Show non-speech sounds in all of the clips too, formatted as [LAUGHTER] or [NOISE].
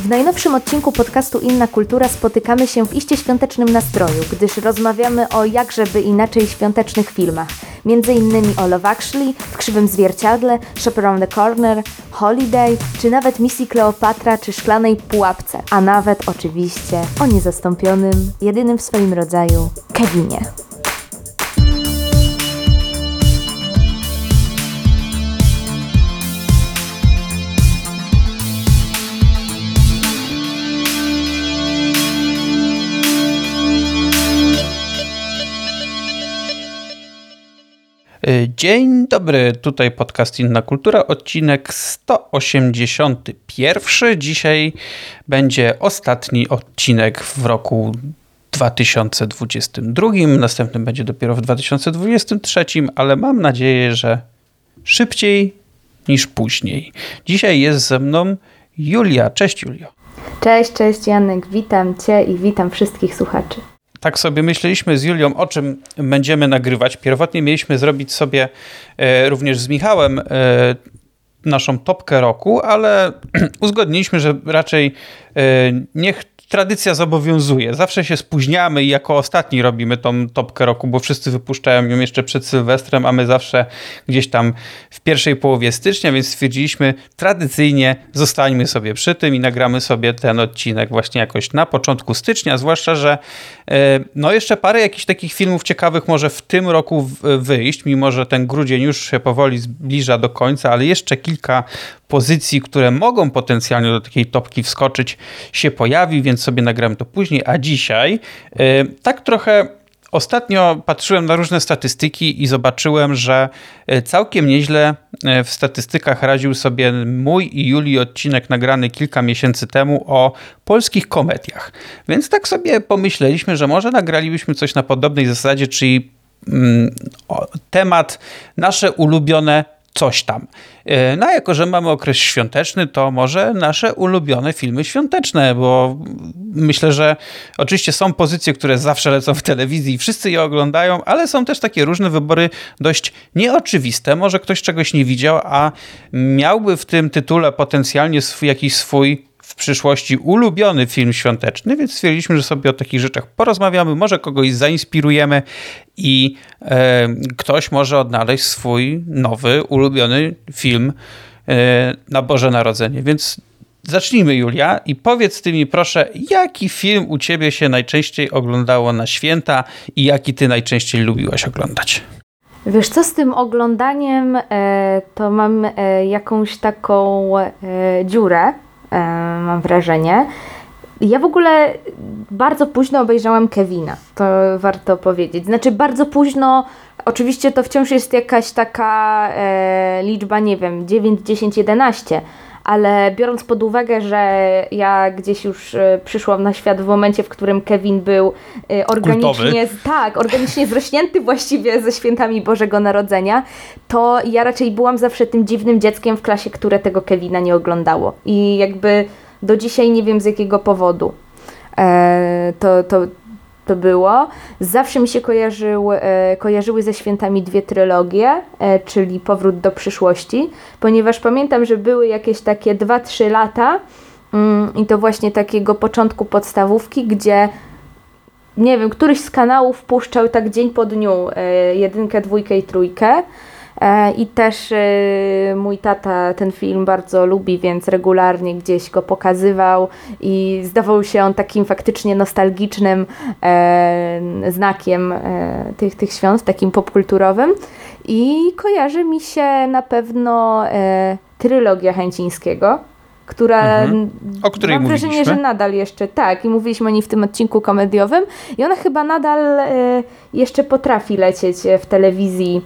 W najnowszym odcinku podcastu Inna Kultura spotykamy się w iście świątecznym nastroju, gdyż rozmawiamy o jakżeby inaczej świątecznych filmach. Między innymi o Love Actually, W Krzywym Zwierciadle, Shop Around the Corner, Holiday, czy nawet Misji Kleopatra, czy Szklanej Pułapce. A nawet oczywiście o niezastąpionym, jedynym w swoim rodzaju Kevinie. Dzień dobry, tutaj podcast Inna Kultura, odcinek 181. Dzisiaj będzie ostatni odcinek w roku 2022. Następny będzie dopiero w 2023, ale mam nadzieję, że szybciej niż później. Dzisiaj jest ze mną Julia. Cześć Julio. Cześć, cześć Janek, witam Cię i witam wszystkich słuchaczy tak sobie myśleliśmy z Julią, o czym będziemy nagrywać. Pierwotnie mieliśmy zrobić sobie e, również z Michałem e, naszą topkę roku, ale [CLEARS THROAT] uzgodniliśmy, że raczej e, niech tradycja zobowiązuje. Zawsze się spóźniamy i jako ostatni robimy tą topkę roku, bo wszyscy wypuszczają ją jeszcze przed Sylwestrem, a my zawsze gdzieś tam w pierwszej połowie stycznia, więc stwierdziliśmy tradycyjnie zostańmy sobie przy tym i nagramy sobie ten odcinek właśnie jakoś na początku stycznia, zwłaszcza, że e, no jeszcze parę jakichś takich filmów ciekawych może w tym roku wyjść, mimo że ten grudzień już się powoli zbliża do końca, ale jeszcze kilka pozycji, które mogą potencjalnie do takiej topki wskoczyć, się pojawi, więc sobie nagram to później. A dzisiaj e, tak trochę Ostatnio patrzyłem na różne statystyki i zobaczyłem, że e, całkiem nieźle e, w statystykach radził sobie mój i Julii odcinek nagrany kilka miesięcy temu o polskich komediach. Więc tak sobie pomyśleliśmy, że może nagralibyśmy coś na podobnej zasadzie, czyli mm, temat nasze ulubione coś tam. E, no a jako, że mamy okres świąteczny, to może nasze ulubione filmy świąteczne, bo myślę, że oczywiście są pozycje, które zawsze lecą w telewizji i wszyscy je oglądają, ale są też takie różne wybory dość nieoczywiste. Może ktoś czegoś nie widział, a miałby w tym tytule potencjalnie swój, jakiś swój w przyszłości ulubiony film świąteczny, więc stwierdziliśmy, że sobie o takich rzeczach porozmawiamy, może kogoś zainspirujemy i e, ktoś może odnaleźć swój nowy, ulubiony film e, na Boże Narodzenie. Więc zacznijmy, Julia, i powiedz ty mi proszę, jaki film u ciebie się najczęściej oglądało na święta i jaki ty najczęściej lubiłaś oglądać? Wiesz co, z tym oglądaniem e, to mam e, jakąś taką e, dziurę mam wrażenie. Ja w ogóle bardzo późno obejrzałam Kevina, to warto powiedzieć. Znaczy, bardzo późno, oczywiście to wciąż jest jakaś taka e, liczba, nie wiem, 9, 10, 11, ale biorąc pod uwagę, że ja gdzieś już e, przyszłam na świat w momencie, w którym Kevin był e, organicznie, tak, organicznie zrośnięty [LAUGHS] właściwie ze świętami Bożego Narodzenia, to ja raczej byłam zawsze tym dziwnym dzieckiem w klasie, które tego Kevina nie oglądało. I jakby do dzisiaj nie wiem z jakiego powodu. E, to, to, to było. Zawsze mi się kojarzył, e, kojarzyły ze świętami dwie trylogie, e, czyli Powrót do przyszłości, ponieważ pamiętam, że były jakieś takie 2-3 lata mm, i to właśnie takiego początku podstawówki, gdzie nie wiem, któryś z kanałów puszczał tak dzień po dniu e, jedynkę, dwójkę i trójkę. E, I też e, mój tata ten film bardzo lubi, więc regularnie gdzieś go pokazywał i zdawał się on takim faktycznie nostalgicznym e, znakiem tych, tych świąt, takim popkulturowym. I kojarzy mi się na pewno trylogia Chęcińskiego, która mhm. o której mam wrażenie, mówiliśmy. że nadal jeszcze tak i mówiliśmy o niej w tym odcinku komediowym i ona chyba nadal jeszcze potrafi lecieć w telewizji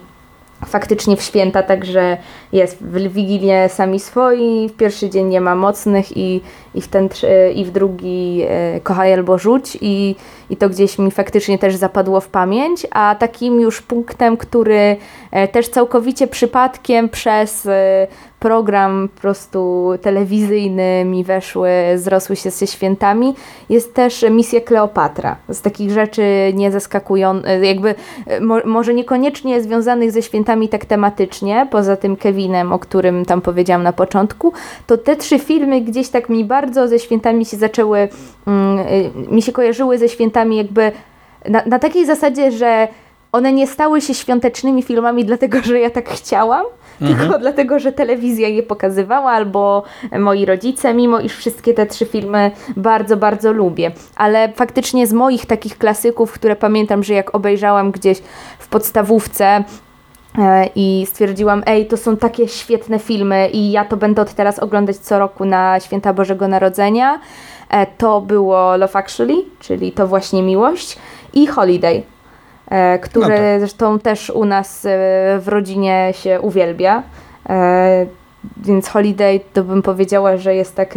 faktycznie w święta także jest w Wigilię sami swoi, w pierwszy dzień nie ma mocnych i, i, w, ten, i w drugi e, kochaj albo rzuć i, i to gdzieś mi faktycznie też zapadło w pamięć, a takim już punktem, który e, też całkowicie przypadkiem przez e, program po prostu telewizyjny mi weszły, zrosły się ze świętami. Jest też misja Kleopatra. Z takich rzeczy nie zaskakujących, jakby mo może niekoniecznie związanych ze świętami tak tematycznie, poza tym Kevinem, o którym tam powiedziałam na początku, to te trzy filmy gdzieś tak mi bardzo ze świętami się zaczęły, mm, y, mi się kojarzyły ze świętami jakby na, na takiej zasadzie, że one nie stały się świątecznymi filmami dlatego, że ja tak chciałam, mhm. tylko dlatego, że telewizja je pokazywała albo moi rodzice, mimo iż wszystkie te trzy filmy bardzo, bardzo lubię. Ale faktycznie z moich takich klasyków, które pamiętam, że jak obejrzałam gdzieś w podstawówce, i stwierdziłam, ej, to są takie świetne filmy i ja to będę od teraz oglądać co roku na święta Bożego Narodzenia. E, to było Love Actually, czyli to właśnie miłość i Holiday. E, który no tak. zresztą też u nas e, w rodzinie się uwielbia. Więc Holiday to bym powiedziała, że jest tak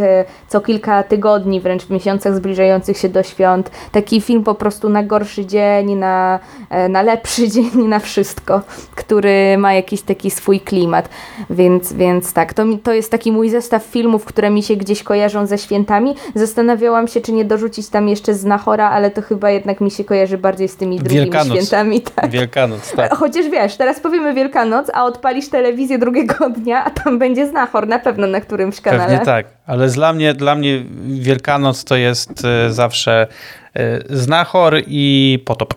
co kilka tygodni, wręcz w miesiącach zbliżających się do świąt. Taki film po prostu na gorszy dzień, na, e, na lepszy [LAUGHS] dzień, na wszystko, który ma jakiś taki swój klimat. Więc, więc tak, to, to jest taki mój zestaw filmów, które mi się gdzieś kojarzą ze świętami. Zastanawiałam się, czy nie dorzucić tam jeszcze Znachora, ale to chyba jednak mi się kojarzy bardziej z tymi drugimi Wielkanoc. świętami. [LAUGHS] Tak. Wielkanoc, tak. Chociaż wiesz, teraz powiemy Wielkanoc, a odpalisz telewizję drugiego [LAUGHS] dnia, a tam będzie będzie znachor na pewno na którymś kanale. Pewnie tak, ale dla mnie, dla mnie Wielkanoc to jest e, zawsze e, znachor i potop.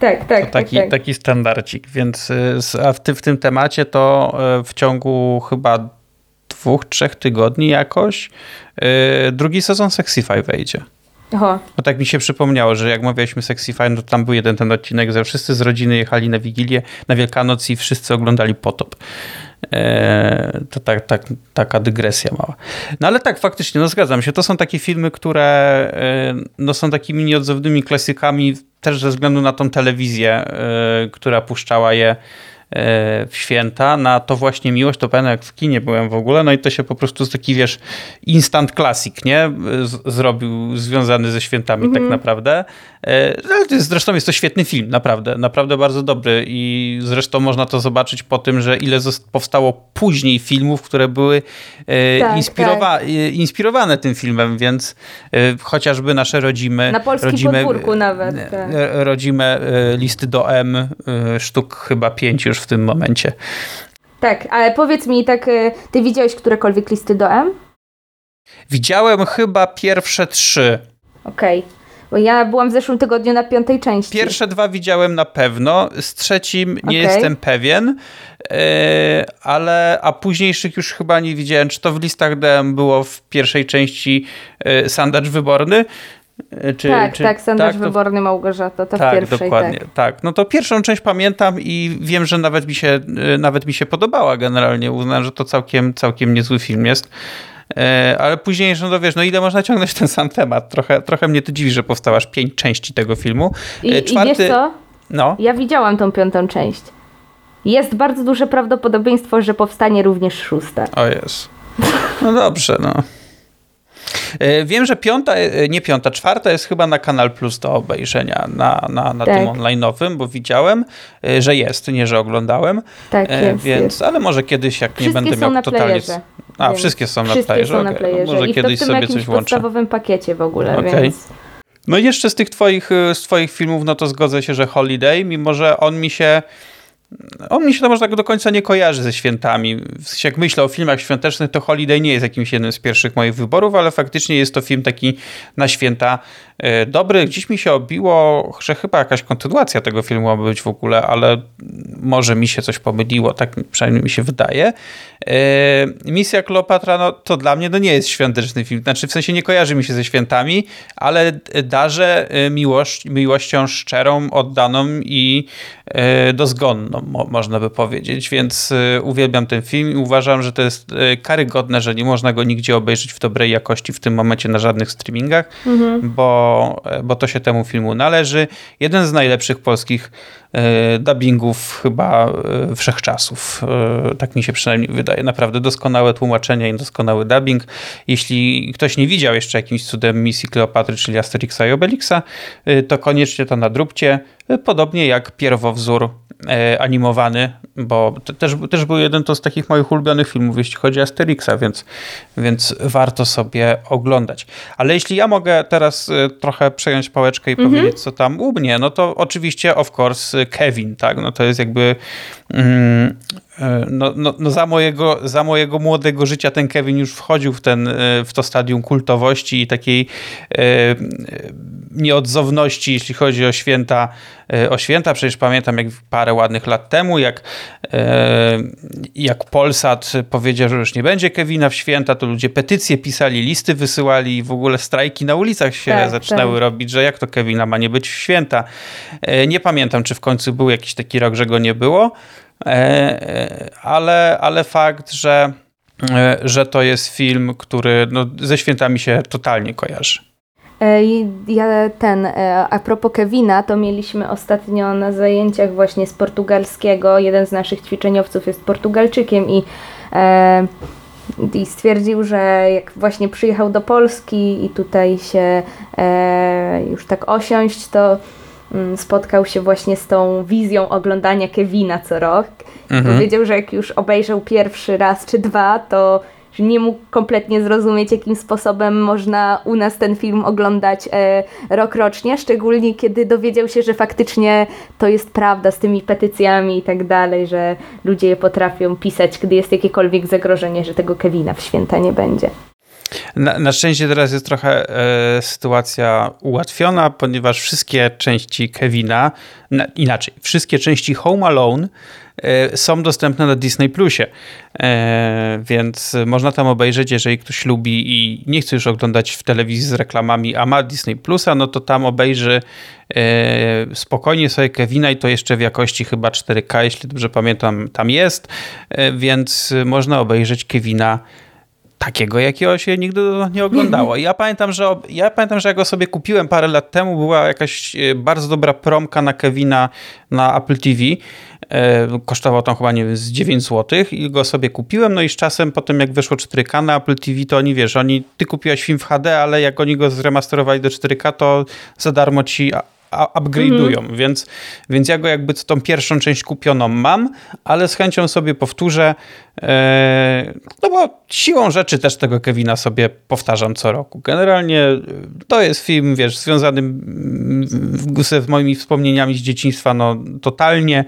Tak, tak. To taki, tak, tak. taki standardcik, więc e, a w, ty, w tym temacie to w ciągu chyba dwóch, trzech tygodni jakoś drugi sezon Sexify wejdzie. Aha. No tak mi się przypomniało, że jak mawialiśmy Sexify, no to tam był jeden ten odcinek, że wszyscy z rodziny jechali na Wigilię, na Wielkanoc i wszyscy oglądali Potop. E, to tak, tak, taka dygresja mała. No ale tak, faktycznie, no zgadzam się. To są takie filmy, które e, no, są takimi nieodzownymi klasykami też ze względu na tą telewizję, e, która puszczała je w święta na to właśnie miłość, to pamiętam jak w kinie byłem w ogóle, no i to się po prostu taki, wiesz, instant classic, nie? Z zrobił związany ze świętami mm -hmm. tak mhm. naprawdę. E, zresztą jest to świetny film, naprawdę, naprawdę bardzo dobry i zresztą można to zobaczyć po tym, że ile powstało później filmów, które były e, tak, inspirowa tak. inspirowane tym filmem, więc chociażby nasze rodzime... Na polskim rodzime, podwórku nawet. Tak. Rodzime listy do M, sztuk chyba pięć już w tym momencie. Tak, ale powiedz mi, tak, ty widziałeś którekolwiek listy do M? Widziałem chyba pierwsze trzy. Okej. Okay. Bo ja byłam w zeszłym tygodniu na piątej części. Pierwsze dwa widziałem na pewno, z trzecim nie okay. jestem pewien, e, ale a późniejszych już chyba nie widziałem. Czy to w listach DM było w pierwszej części e, sandacz wyborny? E, czy, tak, czy, tak, sandacz tak, wyborny Małgorzata, to tak, w pierwszej. Dokładnie, tak. tak. No to pierwszą część pamiętam i wiem, że nawet mi się, nawet mi się podobała generalnie. Uznałem, że to całkiem, całkiem niezły film jest. E, ale później, no to wiesz, no ile można ciągnąć ten sam temat? Trochę, trochę mnie to dziwi, że powstało aż pięć części tego filmu. I, Czwarty... i wiesz co? No. Ja widziałam tą piątą część. Jest bardzo duże prawdopodobieństwo, że powstanie również szósta. O jest. No dobrze, no. E, wiem, że piąta, e, nie piąta, czwarta jest chyba na Kanal Plus do obejrzenia na, na, na tak. tym online'owym, bo widziałem, e, że jest, nie, że oglądałem. Tak, jest, Więc, jest. ale może kiedyś, jak Wszystkie nie będę miał totalnie... Playerze, A, wszystkie są wszystkie na playerze? Są na playerze. No może I kiedyś to w sobie jakimś coś włączę. podstawowym pakiecie w ogóle, okay. więc... No i jeszcze z tych twoich, z twoich filmów, no to zgodzę się, że Holiday, mimo że on mi się on mi się to może tak do końca nie kojarzy ze świętami. Jak myślę o filmach świątecznych, to Holiday nie jest jakimś jednym z pierwszych moich wyborów, ale faktycznie jest to film taki na święta dobry. Gdzieś mi się obiło, że chyba jakaś kontynuacja tego filmu ma być w ogóle, ale może mi się coś pomyliło, tak przynajmniej mi się wydaje. E, Misja Kleopatra, no to dla mnie no nie jest świąteczny film. Znaczy w sensie nie kojarzy mi się ze świętami, ale darzę e, miłość, miłością szczerą, oddaną i dozgonną mo można by powiedzieć, więc uwielbiam ten film i uważam, że to jest karygodne, że nie można go nigdzie obejrzeć w dobrej jakości w tym momencie na żadnych streamingach, mhm. bo, bo to się temu filmu należy. Jeden z najlepszych polskich y, dubbingów chyba wszechczasów. Tak mi się przynajmniej wydaje. Naprawdę doskonałe tłumaczenie i doskonały dubbing. Jeśli ktoś nie widział jeszcze jakimś cudem misji Kleopatry, czyli Asterixa i Obelixa, to koniecznie to nadróbcie. Podobnie jak pierwowzór e, animowany, bo też, też był jeden to z takich moich ulubionych filmów, jeśli chodzi o Asterixa, więc, więc warto sobie oglądać. Ale jeśli ja mogę teraz e, trochę przejąć pałeczkę i mhm. powiedzieć, co tam u mnie, no to oczywiście, of course, Kevin, tak? No to jest jakby mm, e, no, no, no za, mojego, za mojego młodego życia ten Kevin już wchodził w, ten, w to stadium kultowości i takiej e, nieodzowności, jeśli chodzi o święta, e, o święta. Przecież pamiętam, jak parę ładnych lat temu, jak, e, jak Polsat powiedział, że już nie będzie Kevina w święta, to ludzie petycje pisali, listy wysyłali i w ogóle strajki na ulicach się tak, zaczynały tak. robić, że jak to Kevina ma nie być w święta. E, nie pamiętam, czy w końcu był jakiś taki rok, że go nie było, ale, ale fakt, że że to jest film, który no, ze świętami się totalnie kojarzy. E, ja ten, e, a propos Kevina, to mieliśmy ostatnio na zajęciach właśnie z portugalskiego. Jeden z naszych ćwiczeniowców jest Portugalczykiem i, e, i stwierdził, że jak właśnie przyjechał do Polski i tutaj się już tak osiąść, to mm, spotkał się właśnie z tą wizją oglądania Kevina co rok. Mhm. Powiedział, że jak już obejrzał pierwszy raz czy dwa, to nie mógł kompletnie zrozumieć, jakim sposobem można u nas ten film oglądać e, rok rocznie, szczególnie kiedy dowiedział się, że faktycznie to jest prawda z tymi petycjami i tak dalej, że ludzie je potrafią pisać, gdy jest jakiekolwiek zagrożenie, że tego Kevina w święta nie będzie. Na, na szczęście teraz jest trochę e, sytuacja ułatwiona, ponieważ wszystkie części Kevina, na, inaczej, wszystkie części Home Alone są dostępne na Disney Plusie, e, więc można tam obejrzeć, jeżeli ktoś lubi i nie chce już oglądać w telewizji z reklamami, a ma Disney Plusa, no to tam obejrzy e, spokojnie sobie Kevina i to jeszcze w jakości chyba 4K, jeśli dobrze pamiętam, tam jest, więc można obejrzeć Kevina takiego, jakiego się nigdy nie oglądało. Ja pamiętam, że ja pamiętam, że jak go sobie kupiłem parę lat temu, była jakaś bardzo dobra promka na Kevina na Apple TV E, kosztował tam chyba, nie wiem, z 9 zł i go sobie kupiłem, no i z czasem potem jak wyszło 4K na Apple TV, to oni, wiesz, oni, ty kupiłeś film w HD, ale jak oni go zremasterowali do 4K, to za darmo ci upgrade'ują, mhm. więc, więc ja go jakby tą pierwszą część kupioną mam, ale z chęcią sobie powtórzę, e, no bo siłą rzeczy też tego Kevina sobie powtarzam co roku. Generalnie e, to jest film, wiesz, związany z moimi wspomnieniami z dzieciństwa, no totalnie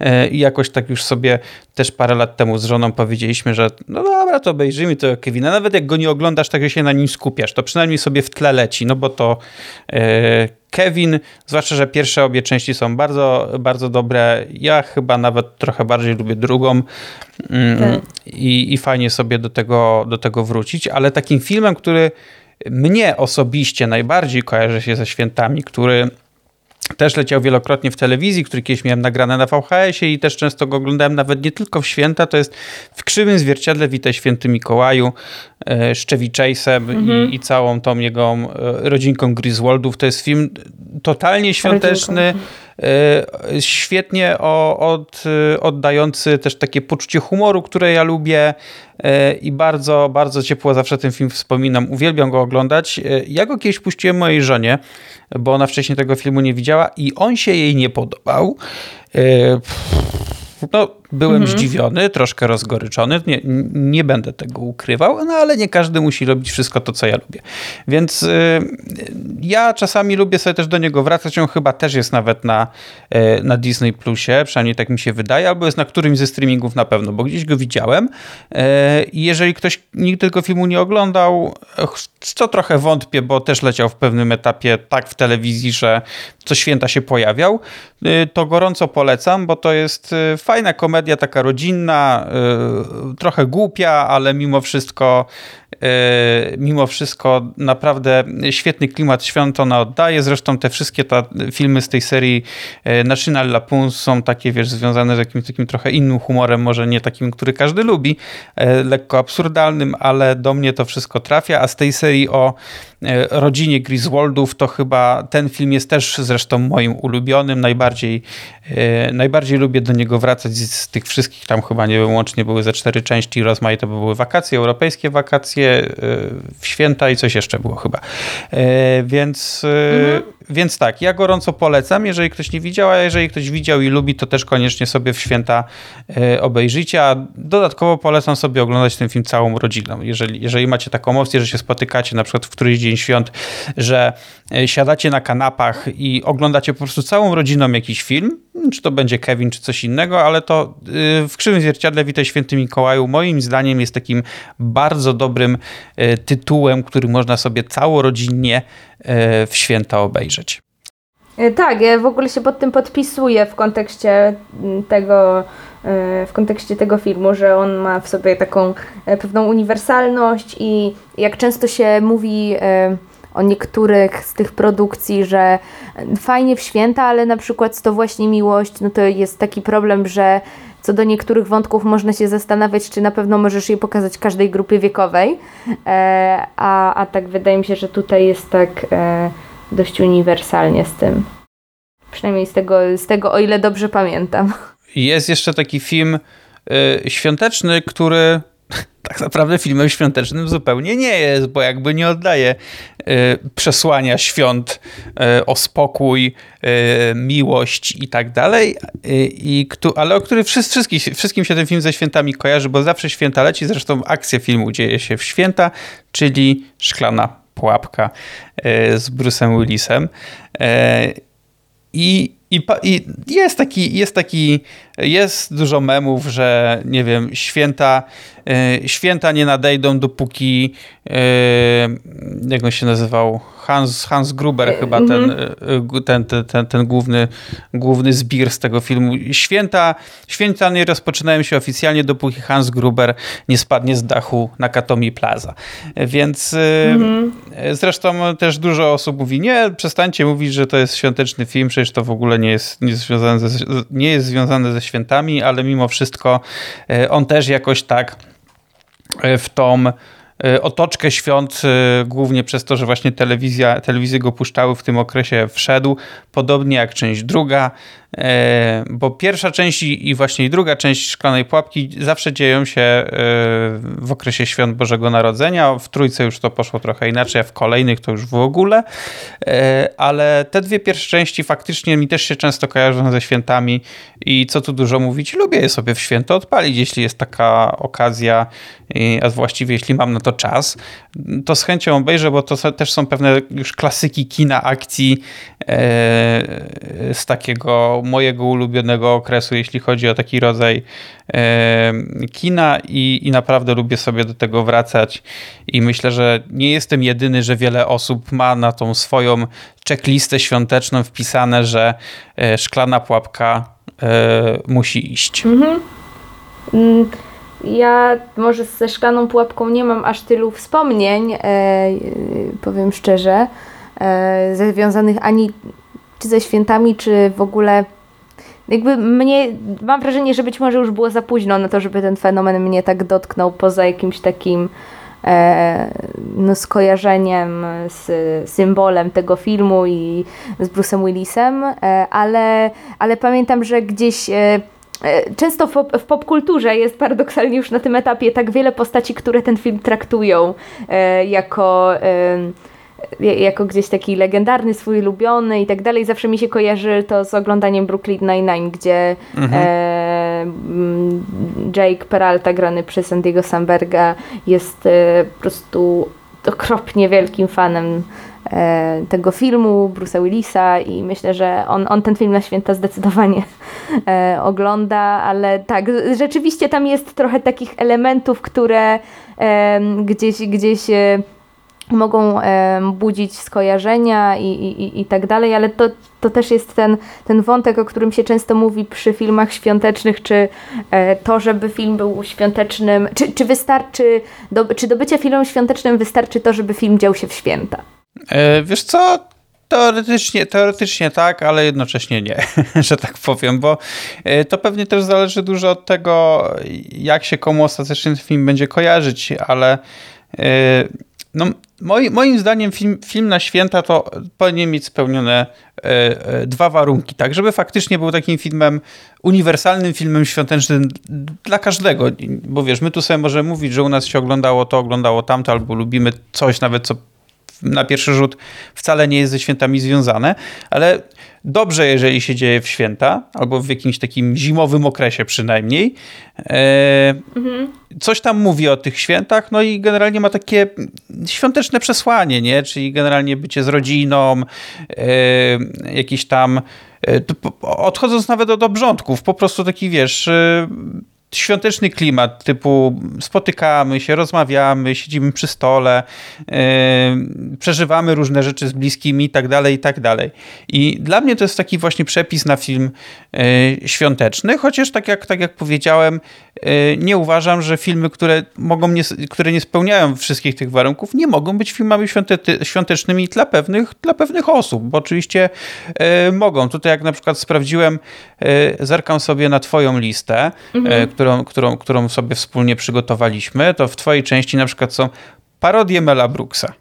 e, i jakoś tak już sobie też parę lat temu z żoną powiedzieliśmy, że no dobra, to obejrzyjmy tego Kevina, nawet jak go nie oglądasz, tak się na nim skupiasz, to przynajmniej sobie w tle leci, no bo to Kevin, zwłaszcza, że pierwsze obie części są bardzo, bardzo dobre. Ja chyba nawet trochę bardziej lubię drugą mm. I, i fajnie sobie do tego, do tego wrócić, ale takim filmem, który mnie osobiście najbardziej kojarzy się ze świętami, który też leciał wielokrotnie w telewizji, który kiedyś miałem nagrane na VHS-ie i też często go oglądałem nawet nie tylko w święta, to jest w krzywym zwierciadle Witaj Święty Mikołaju e, Chase'em mhm. i, i, całą tą jego e, rodzinką Griswoldów. To jest film totalnie świąteczny, e, świetnie od, oddający też takie poczucie humoru, które ja lubię i bardzo, bardzo ciepło zawsze ten film wspominam. Uwielbiam go oglądać. Ja go kiedyś puściłem mojej żonie, bo ona wcześniej tego filmu nie widziała i on się jej nie podobał. No, byłem mhm. zdziwiony, troszkę rozgoryczony, nie, nie będę tego ukrywał, no ale nie każdy musi robić wszystko to, co ja lubię. Więc y, ja czasami lubię sobie też do niego wracać, on chyba też jest nawet na, y, na Disney Plusie, przynajmniej tak mi się wydaje, albo jest na którymś ze streamingów na pewno, bo gdzieś go widziałem y, jeżeli ktoś nigdy tego filmu nie oglądał, co trochę wątpię, bo też leciał w pewnym etapie tak w telewizji, że co święta się pojawiał, y, to gorąco polecam, bo to jest y, fajna komedia, taka rodzinna, y, trochę głupia, ale mimo wszystko E, mimo wszystko naprawdę świetny klimat świąt ona oddaje. Zresztą te wszystkie ta, filmy z tej serii e, National Lampoon są takie, wiesz, związane z jakimś takim trochę innym humorem, może nie takim, który każdy lubi, lekko absurdalnym, ale do mnie to wszystko trafia, a z tej serii o rodzinie Griswoldów to chyba ten film jest też zresztą moim ulubionym, najbardziej, najbardziej lubię do niego wracać z tych wszystkich, tam chyba nie wiem, łącznie były ze cztery części, rozmaite były wakacje, europejskie wakacje, w święta i coś jeszcze było chyba. E, więc, e, mhm. Więc tak, ja gorąco polecam, jeżeli ktoś nie widział, a jeżeli ktoś widział i lubi, to też koniecznie sobie w święta e, obejrzyjcie, a dodatkowo polecam sobie oglądać ten film całą rodziną. Jeżeli, jeżeli macie taką opcję, że się spotykacie na przykład w któryś dzień świąt, że e, siadacie na kanapach i oglądacie po prostu całą rodziną jakiś film, czy to będzie Kevin, czy coś innego, ale to y, w Krzywym Zwierciadle Witaj Święty Mikołaju moim zdaniem jest takim bardzo dobrym tytułem, który można sobie całorodzinnie w święta obejrzeć. Tak, ja w ogóle się pod tym podpisuję w kontekście mm, tego, w kontekście tego filmu, że on ma w sobie taką pewną uniwersalność i jak często się mówi o niektórych z tych produkcji, że fajnie w święta, ale na przykład to właśnie miłość, no to jest taki problem, że co do niektórych wątków można się zastanawiać, czy na pewno możesz je pokazać każdej grupie wiekowej, e, a, a tak wydaje mi się, że tutaj jest tak e, dość uniwersalnie z tym. Przynajmniej z tego, z tego o ile dobrze pamiętam. Jest jeszcze taki film y, świąteczny, który [LAUGHS] tak naprawdę filmem świątecznym zupełnie nie jest, bo jakby nie oddaje y, przesłania świąt y, o spokój, y, miłość i tak dalej, i, ale o który wszystkim, wszystkim się ten film ze świętami kojarzy, bo zawsze święta leci, zresztą akcja filmu dzieje się w święta, czyli Szklana Pułapka z Bruce'em Willisem. I i, I, jest taki, jest taki, jest dużo memów, że nie wiem, święta, y, święta nie nadejdą dopóki, y, jak on się nazywał, Hans, Hans Gruber e, chyba, ten, mm-hmm. ten, ten, ten, ten, główny, główny zbir z tego filmu. Święta, święta nie rozpoczynają się oficjalnie, dopóki Hans Gruber nie spadnie z dachu na Katomi Plaza. Więc mm-hmm. zresztą też dużo osób mówi, nie, przestańcie mówić, że to jest świąteczny film, przecież to w ogóle nie jest, nie jest, związane, ze, nie jest związane ze świętami, ale mimo wszystko on też jakoś tak w tą E, otoczkę świąt, e, głównie przez to, że właśnie telewizja, telewizje go puszczały w tym okresie, wszedł, podobnie jak część druga. E, bo pierwsza część i właśnie druga część Szklanej Pułapki zawsze dzieją się e, w okresie Świąt Bożego Narodzenia. W trójce już to poszło trochę inaczej, a w kolejnych to już w ogóle. E, ale te dwie pierwsze części faktycznie mi też się często kojarzą ze świętami i co tu dużo mówić, lubię je sobie w święto odpalić, jeśli jest taka okazja, a właściwie jeśli mam na to czas, to z chęcią obejrzę, bo to też są pewne już klasyki kina akcji z takiego mojego ulubionego okresu, jeśli chodzi o taki rodzaj kina i, i naprawdę lubię sobie do tego wracać i myślę, że nie jestem jedyny, że wiele osób ma na tą swoją checklistę świąteczną wpisane, że e, szklana pułapka e, musi iść. Mhm. Mm, ja może ze szklaną pułapką nie mam aż tylu wspomnień, e, powiem szczerze, związanych ani czy ze świętami, czy w ogóle jakby mnie, mam wrażenie, że być może już było za późno na to, żeby ten fenomen mnie tak dotknął poza jakimś takim e, no, skojarzeniem z symbolem tego filmu i z Bruce'em Willisem, e, ale, ale pamiętam, że gdzieś e, e Często w, w popkulturze jest paradoksalnie już na tym etapie tak wiele postaci, które ten film traktują e, jako jako gdzieś taki legendarny, swój ulubiony i tak dalej. Zawsze mi się kojarzy to z oglądaniem Brooklyn Nine-Nine, gdzie mhm. e, mm, Jake Peralta grany przez Andiego Samberga jest e, po prostu okropnie wielkim fanem e, tego filmu, Bruce'a Willisa i myślę, że on, on ten film na święta zdecydowanie e, ogląda, ale tak, rzeczywiście tam jest trochę takich elementów, które e, gdzieś, gdzieś e, mogą budzić skojarzenia i, i, i tak dalej, ale to, to też jest ten, ten wątek, o którym się często mówi przy filmach świątecznych, czy e, to, żeby film był świątecznym, czy, czy wystarczy, do, czy do bycia filmem świątecznym wystarczy to, żeby film dział się w święta? E, wiesz co, Teoretycznie, teoretycznie tak, ale jednocześnie nie, [LAUGHS] że tak powiem, bo e, to pewnie też zależy dużo od tego, jak się komu ostatecznie ten film będzie kojarzyć, ale e, no, moi, moim zdaniem film, film na święta to powinien mieć spełnione e, e, dwa warunki, tak, żeby faktycznie był takim filmem, uniwersalnym filmem świątecznym dla każdego, bo wiesz, my tu sobie możemy mówić, że u nas się oglądało to, oglądało tamto, albo lubimy coś nawet, co na pierwszy rzut wcale nie jest ze świętami związane, ale dobrze, jeżeli się dzieje w święta, albo w jakimś takim zimowym okresie przynajmniej. E, mhm. Coś tam mówi o tych świętach, no i generalnie ma takie świąteczne przesłanie, nie? Czyli generalnie bycie z rodziną, e, jakiś tam e, odchodząc nawet od obrządków, po prostu taki, wiesz, świąteczny klimat, typu spotykamy się, rozmawiamy, siedzimy przy stole, yy, przeżywamy różne rzeczy z bliskimi i tak dalej, i tak dalej. I dla mnie to jest taki właśnie przepis na film yy, świąteczny, chociaż tak jak, tak jak powiedziałem, yy, nie uważam, że filmy, które, mogą nie, które nie spełniają wszystkich tych warunków, nie mogą być filmami świątecznymi dla pewnych, dla pewnych osób, bo oczywiście mogą. Tutaj jak na przykład sprawdziłem, zerkam sobie na twoją listę, mhm którą, którą, którą sobie wspólnie przygotowaliśmy, to w twojej części na przykład są parodie Mela Brooksa.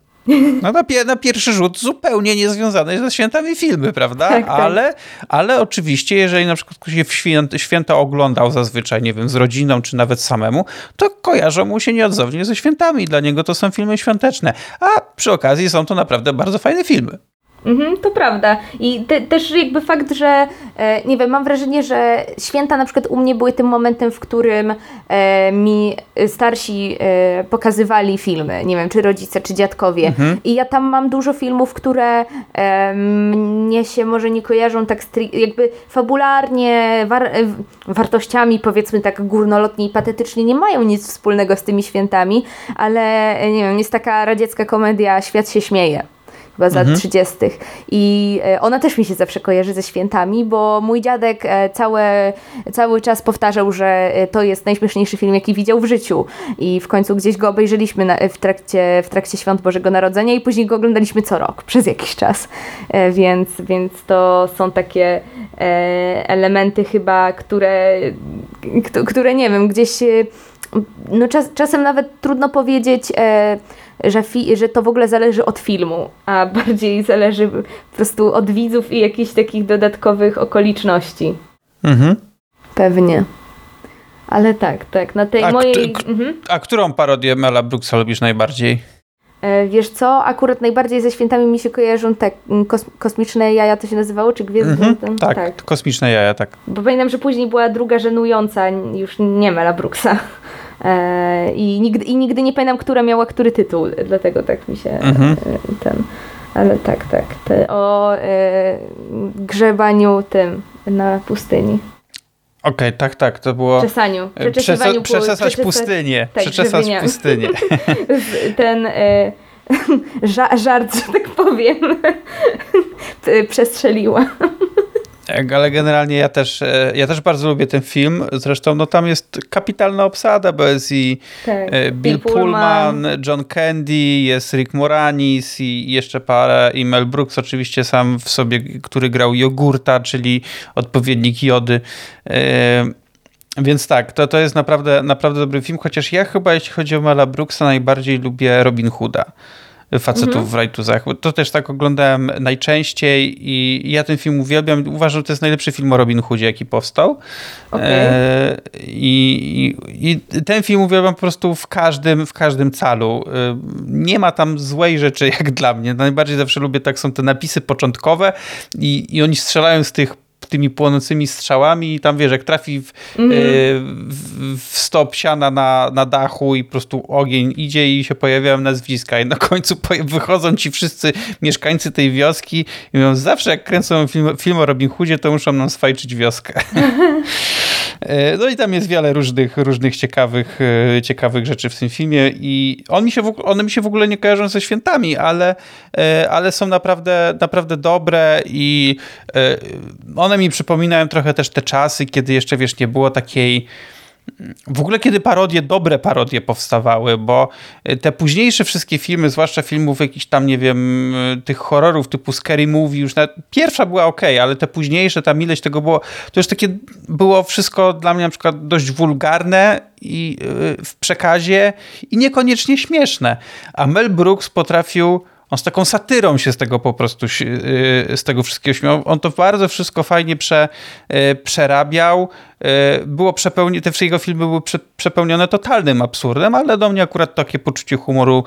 No na, na, pierwszy rzut zupełnie niezwiązane ze świętami filmy, prawda? Tak, tak. Ale, ale oczywiście, jeżeli na przykład ktoś w święta, święta oglądał zazwyczaj, nie wiem, z rodziną czy nawet samemu, to kojarzą mu się nieodzownie ze świętami. Dla niego to są filmy świąteczne. A przy okazji są to naprawdę bardzo fajne filmy. Mhm, to prawda. I te, też jakby fakt, że e, nie wiem, mam wrażenie, że święta na przykład u mnie były tym momentem, w którym e, mi starsi e, pokazywali filmy, nie wiem, czy rodzice, czy dziadkowie. Mhm. I ja tam mam dużo filmów, które e, mnie się może nie kojarzą tak jakby fabularnie, war e, wartościami powiedzmy tak górnolotnie i patetycznie nie mają nic wspólnego z tymi świętami, ale e, nie wiem, jest taka radziecka komedia Świat się śmieje chyba za mhm. 30. I e, ona też mi się zawsze kojarzy ze świętami, bo mój dziadek e, całe, cały czas powtarzał, że e, to jest najśmieszniejszy film, jaki widział w życiu. I w końcu gdzieś go obejrzeliśmy na, w, trakcie, w trakcie świąt Bożego Narodzenia i później go oglądaliśmy co rok, przez jakiś czas. Więc, więc to są takie elementy chyba, które, które nie wiem, gdzieś no czas, czasem nawet trudno powiedzieć, że, że to w ogóle zależy od filmu, a [LAUGHS] bardziej zależy po prostu od widzów i jakichś takich dodatkowych okoliczności. Mhm. Pewnie. Ale tak, tak, na tej a mojej... mhm. A którą parodię Mela Brooksa lubisz najbardziej? E, wiesz co, akurat najbardziej ze świętami mi się kojarzą te mm, kos kosmiczne jaja, to się nazywało, czy Gwiezdne? Mhm, tak, tak, kosmiczne jaja, tak. Bo pamiętam, że później była druga żenująca, już nie Mela Brooksa. E, I nigdy, I nigdy nie pamiętam, która miała który tytuł, dlatego tak mi się mhm. E, ten. Ale tak, tak. O e, grzebaniu tym na pustyni. Okej, okay, tak, tak, to było... Czesaniu. Pustynię. Tak, pustynię. [LAUGHS] Ten [LAUGHS] żart, że tak powiem, [LAUGHS] przestrzeliła. Tak, ale generalnie ja też, e, ja też bardzo lubię ten film. Zresztą no, tam jest kapitalna obsada, bo jest i tak, e, Bill, Bill Pullman, Pullman, John Candy, jest Rick Moranis i jeszcze parę, i Mel Brooks oczywiście sam w sobie, który grał jogurta, czyli odpowiednik jody. E, więc tak, to, to jest naprawdę, naprawdę dobry film, chociaż ja chyba, jeśli chodzi o Mela Brooksa, najbardziej lubię Robin Hooda facetów mhm. w rajtuzach. To też tak oglądałem najczęściej i ja ten film uwielbiam. Uważam, że to jest najlepszy film o Robin Hoodzie, jaki powstał. Okay. E, i, i, ten film uwielbiam po prostu w każdym, w każdym calu. E, nie ma tam złej rzeczy [LAUGHS] jak dla mnie. Najbardziej zawsze lubię, tak są te napisy początkowe i, i oni strzelają z tych tymi płonącymi strzałami i tam wiesz, jak trafi w, mm. w, w stop siana na, na dachu i po prostu ogień idzie i się pojawiają nazwiska i na końcu wychodzą ci wszyscy mieszkańcy tej wioski i mówią, zawsze jak kręcą film, film o Robin Hoodzie, to muszą nam swajczyć wioskę. [LAUGHS] E, no i tam jest wiele różnych, różnych ciekawych, e, ciekawych rzeczy w tym filmie i on mi się, one mi się w ogóle nie kojarzą ze świętami, ale, ale są naprawdę, naprawdę dobre i one mi przypominają trochę też te czasy, kiedy jeszcze, wiesz, nie było takiej w ogóle kiedy parodie, dobre parodie powstawały, bo te późniejsze wszystkie filmy, zwłaszcza filmów jakichś tam, nie wiem, tych horrorów typu Scary Movie, już na, pierwsza była ok, ale te późniejsze, tam ileś tego było, to już takie było wszystko dla mnie na przykład dość wulgarne i y, w przekazie i niekoniecznie śmieszne. A Mel Brooks potrafił on z taką satyrą się z tego po prostu, y, z tego wszystkiego śmiał. On to bardzo wszystko fajnie prze, y, przerabiał. Y, było przepełnione, te wszystkie jego filmy były prze, przepełnione totalnym absurdem, ale do mnie akurat takie poczucie humoru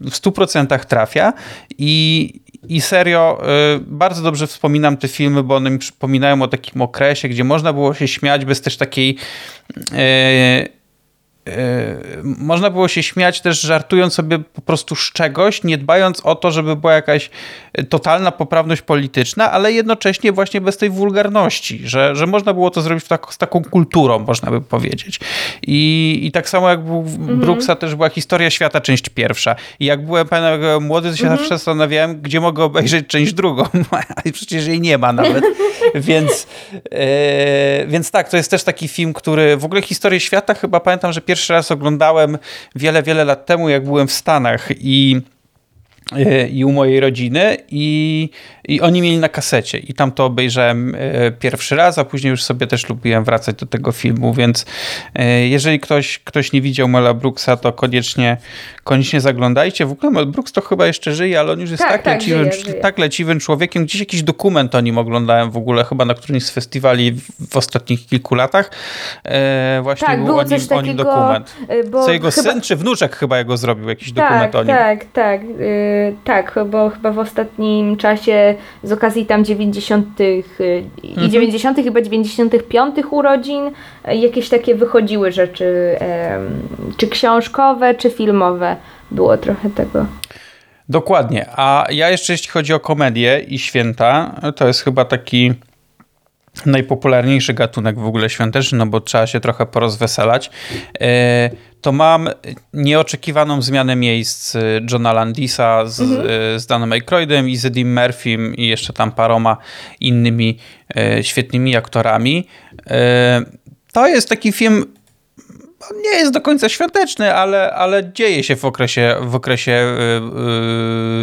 w 100% trafia i, i serio, bardzo dobrze wspominam te filmy, bo one mi przypominają o takim okresie, gdzie można było się śmiać bez też takiej można było się śmiać też żartując sobie po prostu z czegoś, nie dbając o to, żeby była jakaś totalna poprawność polityczna, ale jednocześnie właśnie bez tej wulgarności, że, że można było to zrobić tak, z taką kulturą, można by powiedzieć. I, i tak samo jak był mhm. Brooksa też była historia świata, część pierwsza. I jak byłem młody, to się mhm. zawsze zastanawiałem, gdzie mogę obejrzeć część drugą. [LAUGHS] I przecież jej nie ma nawet. [LAUGHS] więc, e, więc tak, to jest też taki film, który w ogóle historię świata chyba pamiętam, że pierwszy raz oglądałem wiele, wiele lat temu, jak byłem w Stanach i i u mojej rodziny i, i oni mieli na kasecie i tam to obejrzałem e, pierwszy raz, a później już sobie też lubiłem wracać do tego filmu, więc e, jeżeli ktoś, ktoś nie widział Mela Brooksa, to koniecznie, koniecznie zaglądajcie. W ogóle Mel Brooks to chyba jeszcze żyje, ale on już jest tak, tak, tak, leciwym, żyje, żyje. tak leciwym człowiekiem. Gdzieś jakiś dokument o nim oglądałem w ogóle, chyba na którymś z festiwali w, w ostatnich kilku latach. właśnie tak, był o nim, takiego, o nim dokument. Co jego chyba... syn czy wnuczek chyba jego zrobił jakiś tak, dokument o nim. Tak, tak, tak, bo chyba w ostatnim czasie z okazji tam 90. Y, mhm. i 90. chyba 95. urodzin y, jakieś takie wychodziły rzeczy, czy książkowe, czy filmowe. Było trochę tego. Dokładnie. A ja jeszcze jeśli chodzi o komedię i święta, to jest chyba taki najpopularniejszy gatunek w ogóle świąteczny, no bo trzeba się trochę porozweselać, e, to mam nieoczekiwaną zmianę miejsc Johna Landisa z, mhm. E, z Danem Aykroydem i z Eddie Murphym i jeszcze tam paroma innymi e, świetnymi aktorami. To jest taki film nie jest do końca świąteczny, ale, ale dzieje się w okresie, w okresie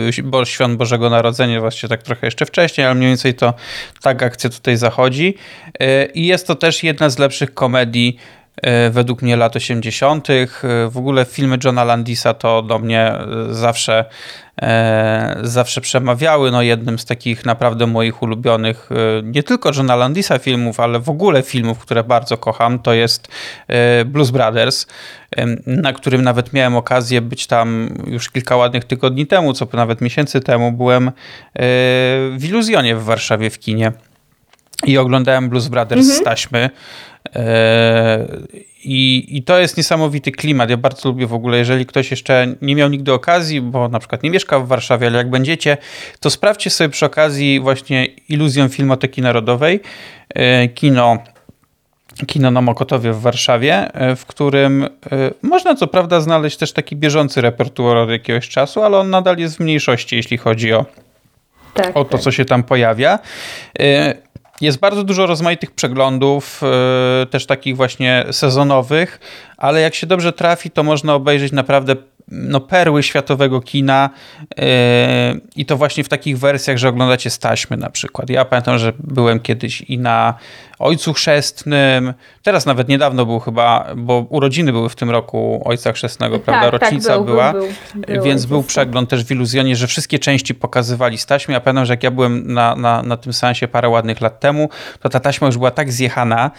yy, świąt Bożego Narodzenia, właściwie tak trochę jeszcze wcześniej, ale mniej więcej to tak akcja tutaj zachodzi. Yy, I jest to też jedna z lepszych komedii według mnie lat 80. E, w ogóle filmy Johna Landisa to do mnie e, zawsze, zawsze przemawiały. No jednym z takich naprawdę moich ulubionych, nie tylko Johna Landisa filmów, ale w ogóle filmów, które bardzo kocham, to jest Blues Brothers, na którym nawet miałem okazję być tam już kilka ładnych tygodni temu, co nawet miesięcy temu byłem w Iluzjonie w Warszawie w kinie i oglądałem Blues Brothers mhm. z taśmy. E, I, I to jest niesamowity klimat. Ja bardzo lubię w ogóle, jeżeli ktoś jeszcze nie miał nigdy okazji, bo na przykład nie mieszka w Warszawie, ale jak będziecie, to sprawdźcie sobie przy okazji właśnie Iluzją Filmoteki Narodowej, e, kino kino na Mokotowie w Warszawie, e, w którym można co prawda znaleźć też taki bieżący repertuar od jakiegoś czasu, ale on nadal jest w mniejszości, jeśli chodzi o, tak, o to, tak. co się tam pojawia. Jest bardzo dużo rozmaitych przeglądów, yy, też takich właśnie sezonowych, ale jak się dobrze trafi, to można obejrzeć naprawdę no, perły światowego kina yy, i to właśnie w takich wersjach, że oglądacie z taśmy na przykład. Ja pamiętam, że byłem kiedyś i na Ojcu Chrzestnym, teraz nawet niedawno był chyba, bo urodziny były w tym roku Ojca Chrzestnego, tak, prawda? Tak, Rocznica był, była, był, był, więc był przegląd też w Iluzjonie, że wszystkie części pokazywali z taśmy. Ja pamiętam, że jak ja byłem na, na, na tym sensie parę ładnych lat temu, to ta taśma już była tak zjechana,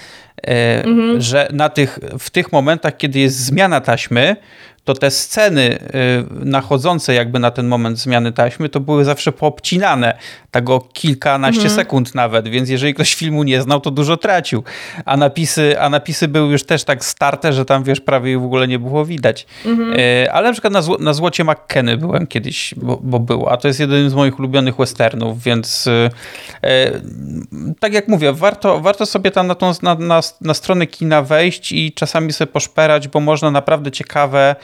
e, mhm. że na tych, w tych momentach, kiedy jest zmiana taśmy, to te sceny y, nachodzące jakby na ten moment zmiany taśmy, to były zawsze poobcinane, tak o kilkanaście mhm. sekund nawet, więc jeżeli ktoś filmu nie znał, to dużo tracił. A napisy, a napisy były już też tak starte, że tam wiesz, prawie w ogóle nie było widać. Mhm. Y, ale na przykład na, na Złocie McKenny byłem kiedyś, bo, bo było, a to jest jeden z moich ulubionych westernów, więc y, tak jak mówię, warto, warto sobie tam na, tą, na, na, na stronę kina wejść i czasami sobie poszperać, bo można naprawdę ciekawe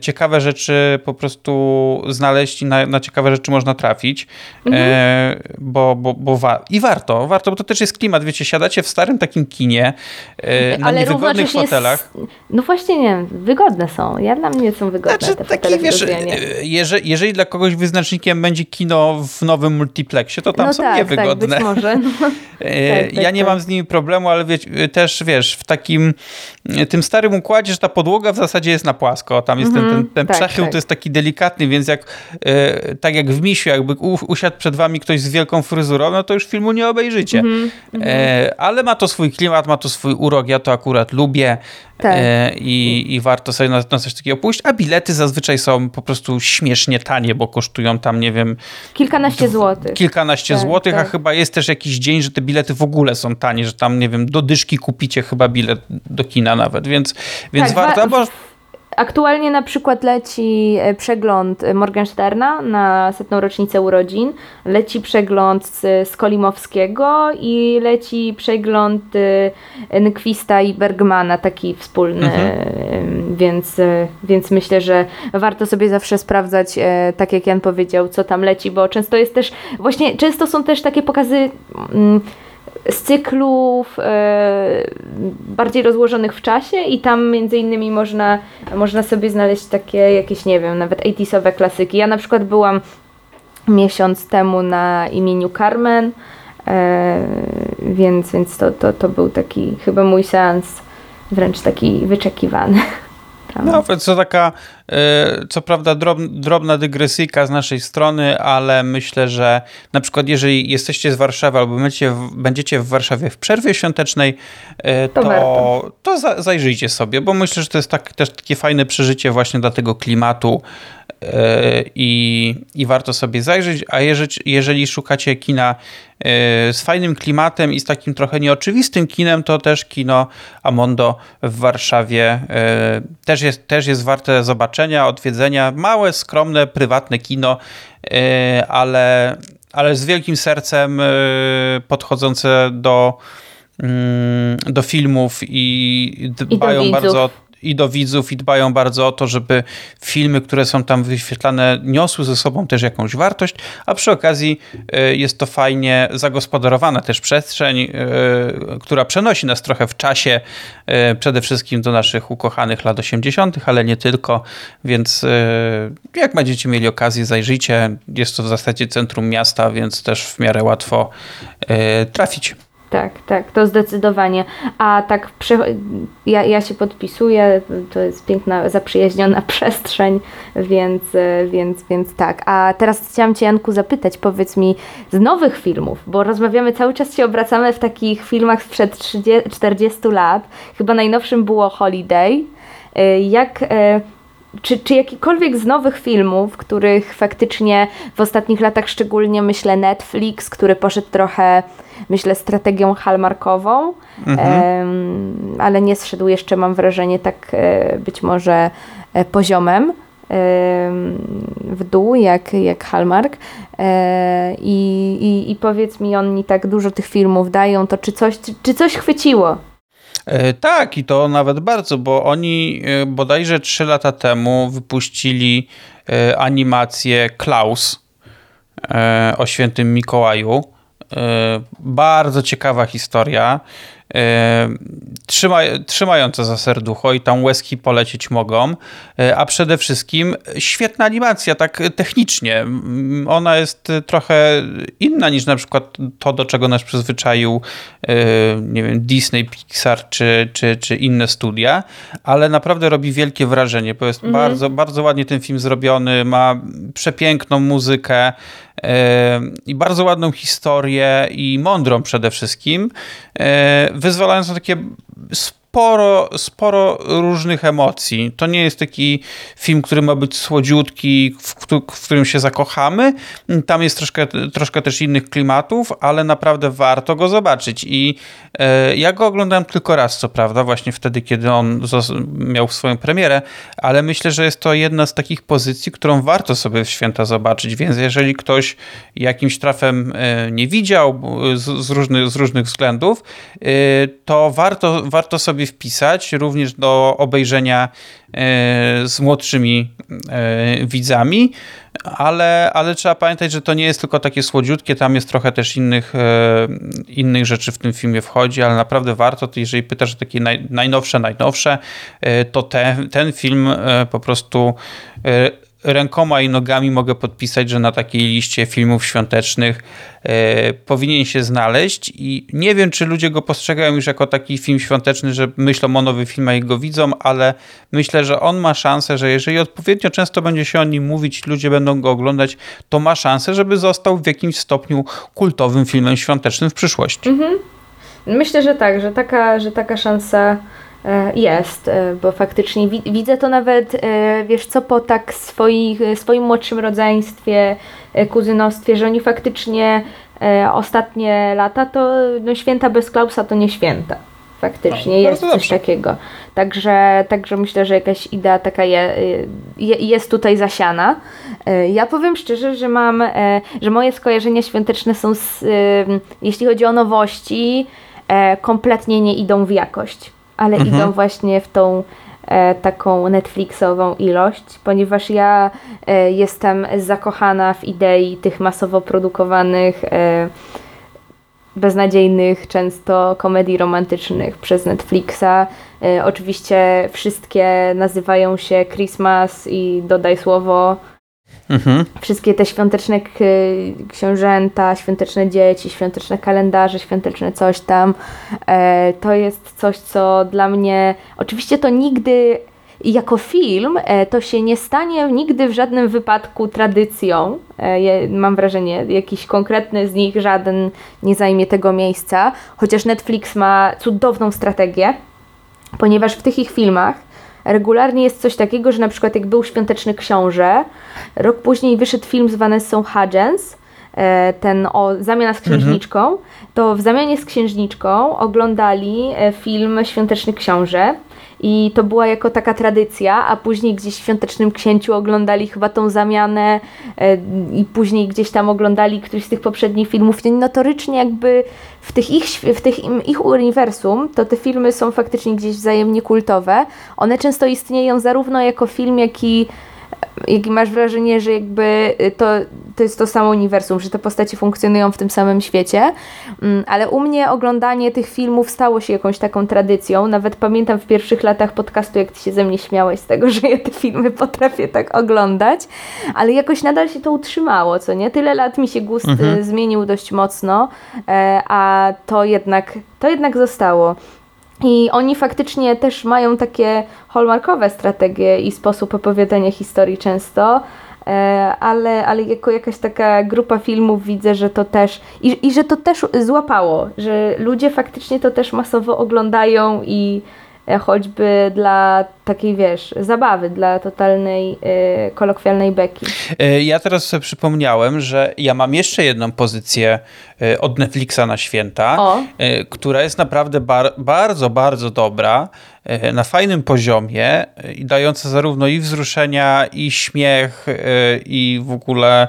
ciekawe rzeczy po prostu znaleźć i na, na ciekawe rzeczy można trafić, mhm. E, bo, bo, bo wa i warto, warto, bo to też jest klimat, wiecie, siadacie w starym takim kinie, e, na Ale niewygodnych fotelach. Jest, no właśnie nie, wygodne są, ja dla mnie są wygodne znaczy, taki, wiesz, jeżeli, jeżeli dla kogoś wyznacznikiem będzie kino w nowym multiplexie, to tam no są tak, niewygodne. Tak, być może. No. [LAUGHS] [LAUGHS] tak, ja tak, nie tak. mam z nimi problemu, ale wiesz, też wiesz, w takim tym starym układzie, że ta podłoga w zasadzie jest na płasko. Tam jest ten, ten, ten tak, przechył, tak. to jest taki delikatny, więc jak e, tak jak w Misiu, jakby u, usiadł przed wami ktoś z wielką fryzurą, no to już filmu nie obejrzycie. E, ale ma to swój klimat, ma to swój urok, ja to akurat lubię Tak. e, i, i warto sobie na, na coś takiego pójść, a bilety zazwyczaj są po prostu śmiesznie tanie, bo kosztują tam, nie wiem, Kilkanaście złotych. kilkanaście Tak, złotych, a tak. chyba jest też jakiś dzień, że te bilety w ogóle są tanie, że tam, nie wiem, do dyszki kupicie chyba bilet do kina nawet, więc, więc Tak, warto, wa- bo Aktualnie na przykład leci e, przegląd e, Morgensterna na setną rocznicę urodzin, leci przegląd z, z Kolimowskiego i leci przegląd e, Nyquista i Bergmana, taki wspólny, Mhm. więc, więc myślę, że warto sobie zawsze sprawdzać, tak jak Jan powiedział, co tam leci, bo często jest też, właśnie często są też takie pokazy mm, z cyklów e, bardziej rozłożonych w czasie i tam między innymi można, można sobie znaleźć takie jakieś, nie wiem, nawet 80sowe klasyki. Ja na przykład byłam miesiąc temu na imieniu Carmen, e, więc, więc to, to, to był taki chyba mój seans wręcz taki wyczekiwany. [LAUGHS] Prawda? No, to taka, co prawda, drob, drobna dygresyjka z naszej strony, ale myślę, że na przykład jeżeli jesteście z Warszawy albo będziecie w, będziecie w Warszawie w przerwie świątecznej, e, To to, to za, zajrzyjcie sobie, bo myślę, że to jest tak, też takie fajne przeżycie właśnie dla tego klimatu e, i, i warto sobie zajrzeć, a jeżeli, jeżeli szukacie kina e, z fajnym klimatem i z takim trochę nieoczywistym kinem, to też kino Amondo w Warszawie e, też jest, też jest warte zobaczenia, odwiedzenia. Małe, skromne, prywatne kino, e, ale, ale z wielkim sercem e, podchodzące do, mm, do filmów i dbają widzów. bardzo i do widzów i dbają bardzo o to, żeby filmy, które są tam wyświetlane, niosły ze sobą też jakąś wartość, a przy okazji y, jest to fajnie zagospodarowana też przestrzeń, y, która przenosi nas trochę w czasie, y, przede wszystkim do naszych ukochanych lat 80., ale nie tylko, więc jak będziecie mieli okazję, zajrzyjcie. Jest to w zasadzie centrum miasta, więc też w miarę łatwo trafić. Tak, tak, to zdecydowanie. A tak prze- ja, ja się podpisuję, to jest piękna, zaprzyjaźniona [LAUGHS] przestrzeń, więc, więc, więc tak. A teraz chciałam Cię, Janku, zapytać, powiedz mi z nowych filmów, bo rozmawiamy, cały czas się obracamy w takich filmach sprzed 30, 40 lat. Chyba najnowszym było Holiday. E, Jak. e, Czy, czy jakikolwiek z nowych filmów, których faktycznie w ostatnich latach, szczególnie myślę Netflix, który poszedł trochę, myślę, strategią hallmarkową, em, ale nie zszedł jeszcze, mam wrażenie, tak e, być może e, poziomem em, w dół, jak, jak Hallmark. E, i, i, I powiedz mi, oni tak dużo tych filmów dają, to czy coś, czy, czy coś chwyciło? Tak, i to nawet bardzo, bo oni bodajże 3 lata temu wypuścili animację Klaus o świętym Mikołaju. E, Bardzo ciekawa historia. e, Trzyma, trzymająca za serducho i tam łezki polecieć mogą, e, a przede wszystkim świetna animacja, tak technicznie. Ona jest trochę inna niż na przykład to, do czego nas przyzwyczaił nie wiem, Disney, Pixar czy, czy, czy inne studia, ale naprawdę robi wielkie wrażenie, bo jest bardzo, bardzo ładnie ten film zrobiony, ma przepiękną muzykę, i bardzo ładną historię i mądrą przede wszystkim, e, wyzwalającą takie sporo, sporo różnych emocji. To nie jest taki film, który ma być słodziutki, w, któ- w którym się zakochamy. Tam jest troszkę, troszkę też innych klimatów, ale naprawdę warto go zobaczyć. I e, ja go oglądałem tylko raz, co prawda, właśnie wtedy, kiedy on miał swoją premierę, ale myślę, że jest to jedna z takich pozycji, którą warto sobie w święta zobaczyć, więc jeżeli ktoś jakimś trafem e, nie widział z, z, różnych, z różnych względów, e, to warto, warto sobie wpisać również do obejrzenia e, z młodszymi e, widzami, ale, ale trzeba pamiętać, że to nie jest tylko takie słodziutkie, tam jest trochę też innych, e, innych rzeczy w tym filmie wchodzi, ale naprawdę warto, to jeżeli pytasz o takie naj, najnowsze, najnowsze, to te, ten film po prostu rękoma i nogami mogę podpisać, że na takiej liście filmów świątecznych e, powinien się znaleźć i nie wiem, czy ludzie go postrzegają już jako taki film świąteczny, że myślą o nowych filmach i go widzą, ale myślę, że on ma szansę, że jeżeli odpowiednio często będzie się o nim mówić, ludzie będą go oglądać, to ma szansę, żeby został w jakimś stopniu kultowym filmem świątecznym w przyszłości. Mhm. Myślę, że tak, że taka, że taka szansa jest, e, bo faktycznie widzę to nawet, e, wiesz co, po tak swoich, swoim młodszym rodzeństwie, kuzynostwie, że oni faktycznie ostatnie lata to no, święta bez Klausa to nie święta. Faktycznie no, jest coś dobrze. takiego. Także, także myślę, że jakaś idea taka je, je, jest tutaj zasiana. Ja powiem szczerze, że mam, że moje skojarzenia świąteczne są, z, jeśli chodzi o nowości, kompletnie nie idą w jakość ale mhm. idą właśnie w tą e, taką Netflixową ilość, ponieważ ja e, jestem zakochana w idei tych masowo produkowanych, e, beznadziejnych, często komedii romantycznych przez Netflixa. E, oczywiście wszystkie nazywają się Christmas i dodaj słowo Mhm. Wszystkie te świąteczne książęta, świąteczne dzieci, świąteczne kalendarze, świąteczne coś tam, e, to jest coś, co dla mnie, oczywiście to nigdy jako film e, to się nie stanie nigdy w żadnym wypadku tradycją. E, mam wrażenie, jakiś konkretny z nich, żaden nie zajmie tego miejsca, chociaż Netflix ma cudowną strategię, ponieważ w tych ich filmach regularnie jest coś takiego, że na przykład jak był Świąteczny Książę, rok później wyszedł film z Vanessą Hudgens, e, ten o zamiana z księżniczką, mhm. to w zamianie z księżniczką oglądali e, film Świąteczny Książę i to była jako taka tradycja, a później gdzieś w Świątecznym Księciu oglądali chyba tą zamianę e, i później gdzieś tam oglądali któryś z tych poprzednich filmów. Notorycznie jakby w tych ich, w tych ich uniwersum, to te filmy są faktycznie gdzieś wzajemnie kultowe. One często istnieją zarówno jako film, jak i jak masz wrażenie, że jakby to, to jest to samo uniwersum, że te postacie funkcjonują w tym samym świecie, mm, ale u mnie oglądanie tych filmów stało się jakąś taką tradycją. Nawet pamiętam w pierwszych latach podcastu, jak ty się ze mnie śmiałeś z tego, że ja te filmy potrafię tak oglądać, ale jakoś nadal się to utrzymało, co nie? Tyle lat mi się gust mhm. zmienił dość mocno, e, a to jednak, to jednak zostało. I oni faktycznie też mają takie hallmarkowe strategie i sposób opowiadania historii często, e, ale, ale jako jakaś taka grupa filmów widzę, że to też i, i że to też złapało, że ludzie faktycznie to też masowo oglądają i choćby dla takiej, wiesz, zabawy, dla totalnej y, kolokwialnej beki. E, ja teraz sobie przypomniałem, że ja mam jeszcze jedną pozycję od Netflixa na święta, o. która jest naprawdę bar bardzo, bardzo dobra, na fajnym poziomie i dająca zarówno i wzruszenia, i śmiech, i w ogóle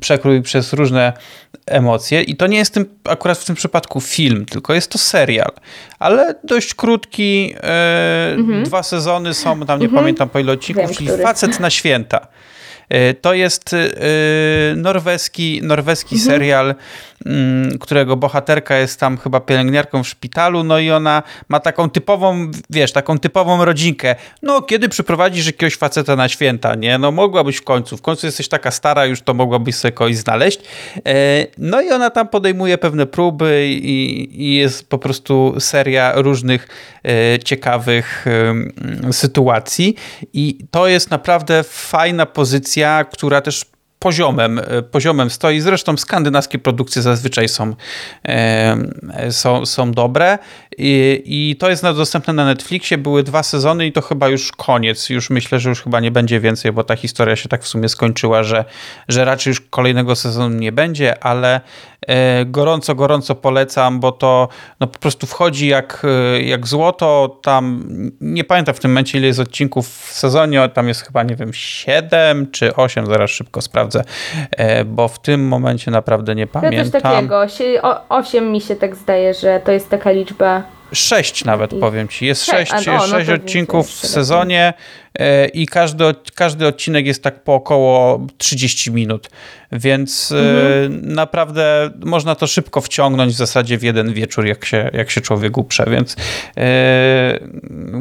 przekrój przez różne emocje. I to nie jest tym, akurat w tym przypadku film, tylko jest to serial, ale dość krótki. E, mhm. Dwa sezony są, tam nie mhm. pamiętam po ile odcinków, Wiem, czyli który. Facet na święta. E, to jest e, norweski, norweski mhm. serial, którego bohaterka jest tam chyba pielęgniarką w szpitalu, no i ona ma taką typową, wiesz, taką typową rodzinkę. No, kiedy przyprowadzisz jakiegoś faceta na święta, nie? No, mogłabyś w końcu. W końcu jesteś taka stara, już to mogłabyś sobie kogoś znaleźć. E, no i ona tam podejmuje pewne próby i, i jest po prostu seria różnych ciekawych sytuacji i to jest naprawdę fajna pozycja która też poziomem, e, poziomem stoi. Zresztą skandynawskie produkcje zazwyczaj są, e, są, są dobre I, i to jest dostępne na Netflixie. Były dwa sezony i to chyba już koniec. Już myślę, że już chyba nie będzie więcej, bo ta historia się tak w sumie skończyła, że, że raczej już kolejnego sezonu nie będzie, ale gorąco, gorąco polecam, bo to no, po prostu wchodzi jak, jak złoto. Tam nie pamiętam w tym momencie ile jest odcinków w sezonie, tam jest chyba nie wiem 7 czy 8, zaraz szybko sprawdzę e, bo w tym momencie naprawdę nie pamiętam. Ja coś takiego, osiem mi się tak zdaje, że to jest taka liczba. Sześć nawet powiem ci. Jest sześć, a, o, no sześć odcinków w sezonie. E, i każdy, każdy odcinek jest tak po około 30 minut, więc mhm. naprawdę można to szybko wciągnąć w zasadzie w jeden wieczór, jak się, jak się człowiek uprze, więc,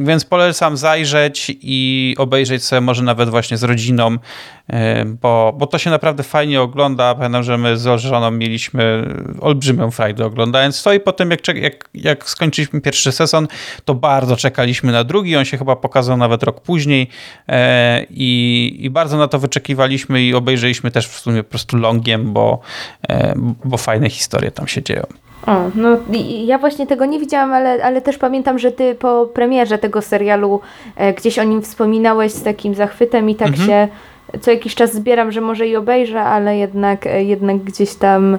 więc polecam zajrzeć i obejrzeć sobie może nawet właśnie z rodziną, bo, bo to się naprawdę fajnie ogląda. Pamiętam, że my z żoną mieliśmy olbrzymią frajdę oglądając to i potem jak, jak, jak skończyliśmy pierwszy sezon, to bardzo czekaliśmy na drugi. On się chyba pokazał nawet rok później e, i, i bardzo na to wyczekiwaliśmy i obejrzeliśmy też w sumie po prostu longiem, bo, e, bo fajne historie tam się dzieją. O, no ja właśnie tego nie widziałam, ale, ale też pamiętam, że ty po premierze tego serialu e, gdzieś o nim wspominałeś z takim zachwytem i tak mhm. się co jakiś czas zbieram, że może i obejrzę, ale jednak, e, jednak gdzieś tam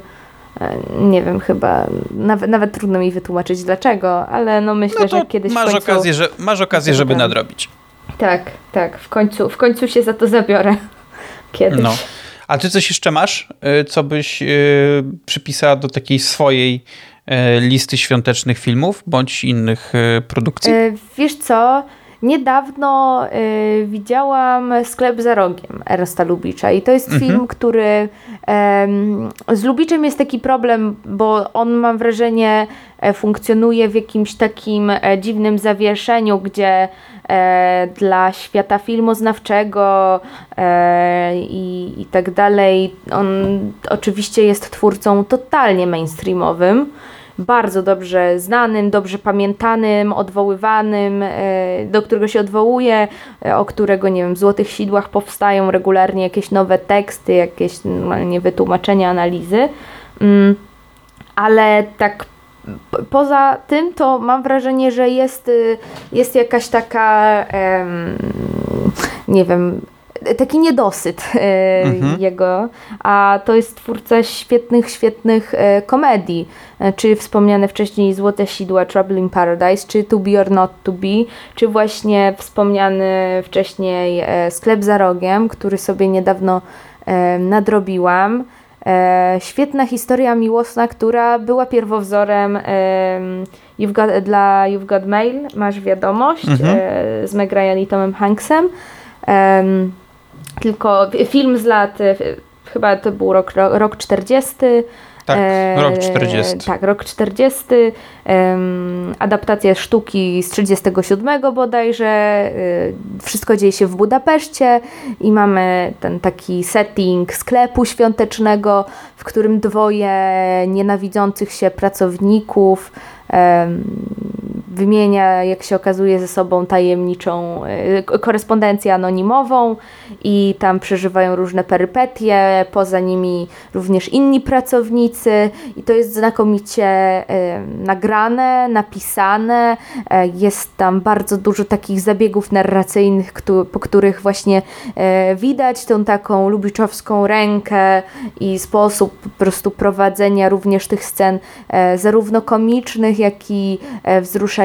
nie wiem, chyba nawet, nawet trudno mi wytłumaczyć dlaczego, ale no myślę, no że kiedyś masz końcu... okazję, że masz okazję, żeby nadrobić. Tak, tak, w końcu, w końcu się za to zabiorę [LAUGHS] kiedyś. No. A ty coś jeszcze masz, y, co byś y, przypisała do takiej swojej y, listy świątecznych filmów bądź innych produkcji? Wiesz co, Niedawno y, widziałam Sklep za rogiem Ernesta Lubicza i to jest mhm. film, który y, z Lubiczem jest taki problem, bo on mam wrażenie e, funkcjonuje w jakimś takim e, dziwnym zawieszeniu, gdzie e, dla świata filmoznawczego e, i, i tak dalej on oczywiście jest twórcą totalnie mainstreamowym bardzo dobrze znanym, dobrze pamiętanym, odwoływanym, e, do którego się odwołuje, e, o którego, nie wiem, w Złotych Sidłach powstają regularnie jakieś nowe teksty, jakieś normalnie wytłumaczenia, analizy. Mm, ale tak poza tym, to mam wrażenie, że jest, y, jest jakaś taka, nie wiem, taki niedosyt e, mhm. jego, a to jest twórca świetnych, świetnych e, komedii, e, czy wspomniane wcześniej Złote Sidła, Trouble in Paradise, czy To Be or Not To Be, czy właśnie wspomniany wcześniej Sklep za rogiem, który sobie niedawno nadrobiłam. świetna historia miłosna, która była pierwowzorem You've got, dla You've Got Mail, masz wiadomość, mhm. z Meg Ryan i Tomem Hanksem tylko film z lat, e, chyba to był rok, rok 40. Tak, rok 40. tak, rok 40. adaptacja sztuki z 37 bodajże. E, wszystko dzieje się w Budapeszcie i mamy ten taki setting sklepu świątecznego, w którym dwoje nienawidzących się pracowników wymienia, jak się okazuje, ze sobą tajemniczą e, korespondencję anonimową i tam przeżywają różne perypetie, poza nimi również inni pracownicy i to jest znakomicie e, nagrane, napisane, e, jest tam bardzo dużo takich zabiegów narracyjnych, po których właśnie widać tą taką lubiczowską rękę i sposób po prostu prowadzenia również tych scen zarówno komicznych, jak i wzruszających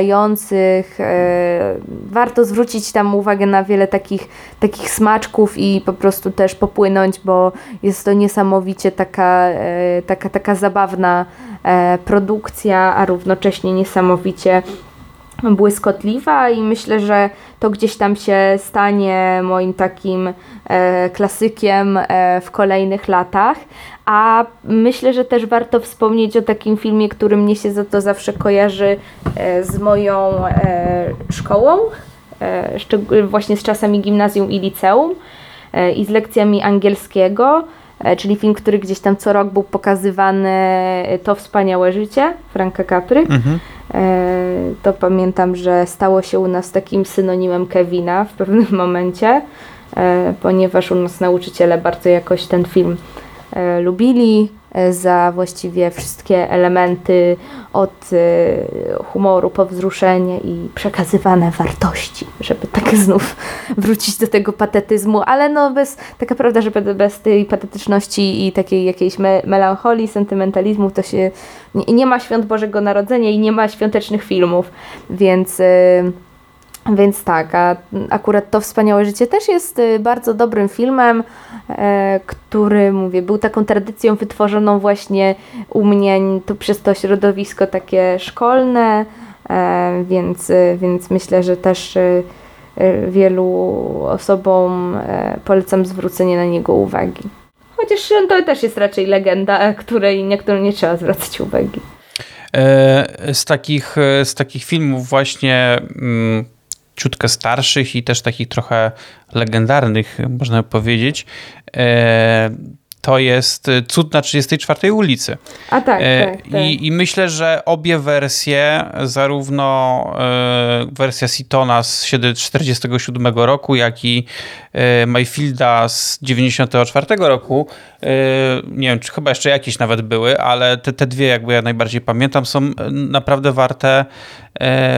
E, warto zwrócić tam uwagę na wiele takich, takich smaczków i po prostu też popłynąć, bo jest to niesamowicie taka, e, taka, taka zabawna e, produkcja, a równocześnie niesamowicie błyskotliwa i myślę, że to gdzieś tam się stanie moim takim e, klasykiem e, w kolejnych latach. A myślę, że też warto wspomnieć o takim filmie, który mnie się za to zawsze kojarzy e, z moją e, szkołą, e, właśnie z czasami gimnazjum i liceum e, i z lekcjami angielskiego czyli film, który gdzieś tam co rok był pokazywany, To wspaniałe życie Franka Capry. Mhm. To pamiętam, że stało się u nas takim synonimem Kevina w pewnym [LAUGHS] momencie, ponieważ u nas nauczyciele bardzo jakoś ten film E, lubili, e, za właściwie wszystkie elementy od e, humoru po wzruszenie i przekazywane wartości, żeby tak znów [LAUGHS] wrócić do tego patetyzmu, ale no bez, taka prawda, że bez tej patetyczności i takiej jakiejś me melancholii, sentymentalizmu to się nie, nie, ma świąt Bożego Narodzenia i nie ma świątecznych filmów, więc... Więc tak, a akurat to Wspaniałe Życie też jest y, bardzo dobrym filmem, e, który, mówię, był taką tradycją wytworzoną właśnie u mnie to przez to środowisko takie szkolne, e, więc, y, więc myślę, że też y, wielu osobom e, polecam zwrócenie na niego uwagi. Chociaż to też jest raczej legenda, której niektórym nie trzeba zwracać uwagi. Z takich, z takich filmów właśnie mm, ciutkę starszych i też takich trochę legendarnych, można powiedzieć, to jest Cud na 34 ulicy. A tak, e, tak, tak. I, I, myślę, że obie wersje, zarówno e, wersja Sitona z 47 roku, jak i e, Mayfielda z 94 roku, nie wiem, czy chyba jeszcze jakieś nawet były, ale te, te dwie, jakby ja najbardziej pamiętam, są naprawdę warte,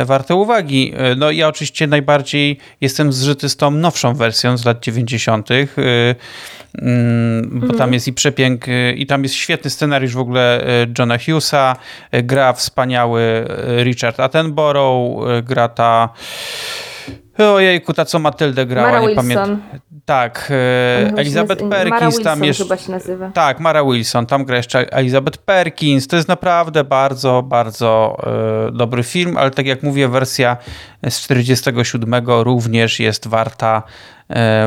warte uwagi. No ja oczywiście najbardziej jestem zżyty z tą nowszą wersją z lat 90., mm, bo tam mhm. jest i przepięk, i tam jest świetny scenariusz w ogóle Johna Hughesa, gra wspaniały Richard Attenborough, gra ta Ojejku, ta co Matyldę grała, Mara nie pamiętam. Tak, e, Elizabeth Perkins Mara Wilson tam jest. chyba się nazywa. Tak, Mara Wilson, tam gra jeszcze Elizabeth Perkins. To jest naprawdę bardzo, bardzo e, dobry film, ale tak jak mówię, wersja z 47 również jest warta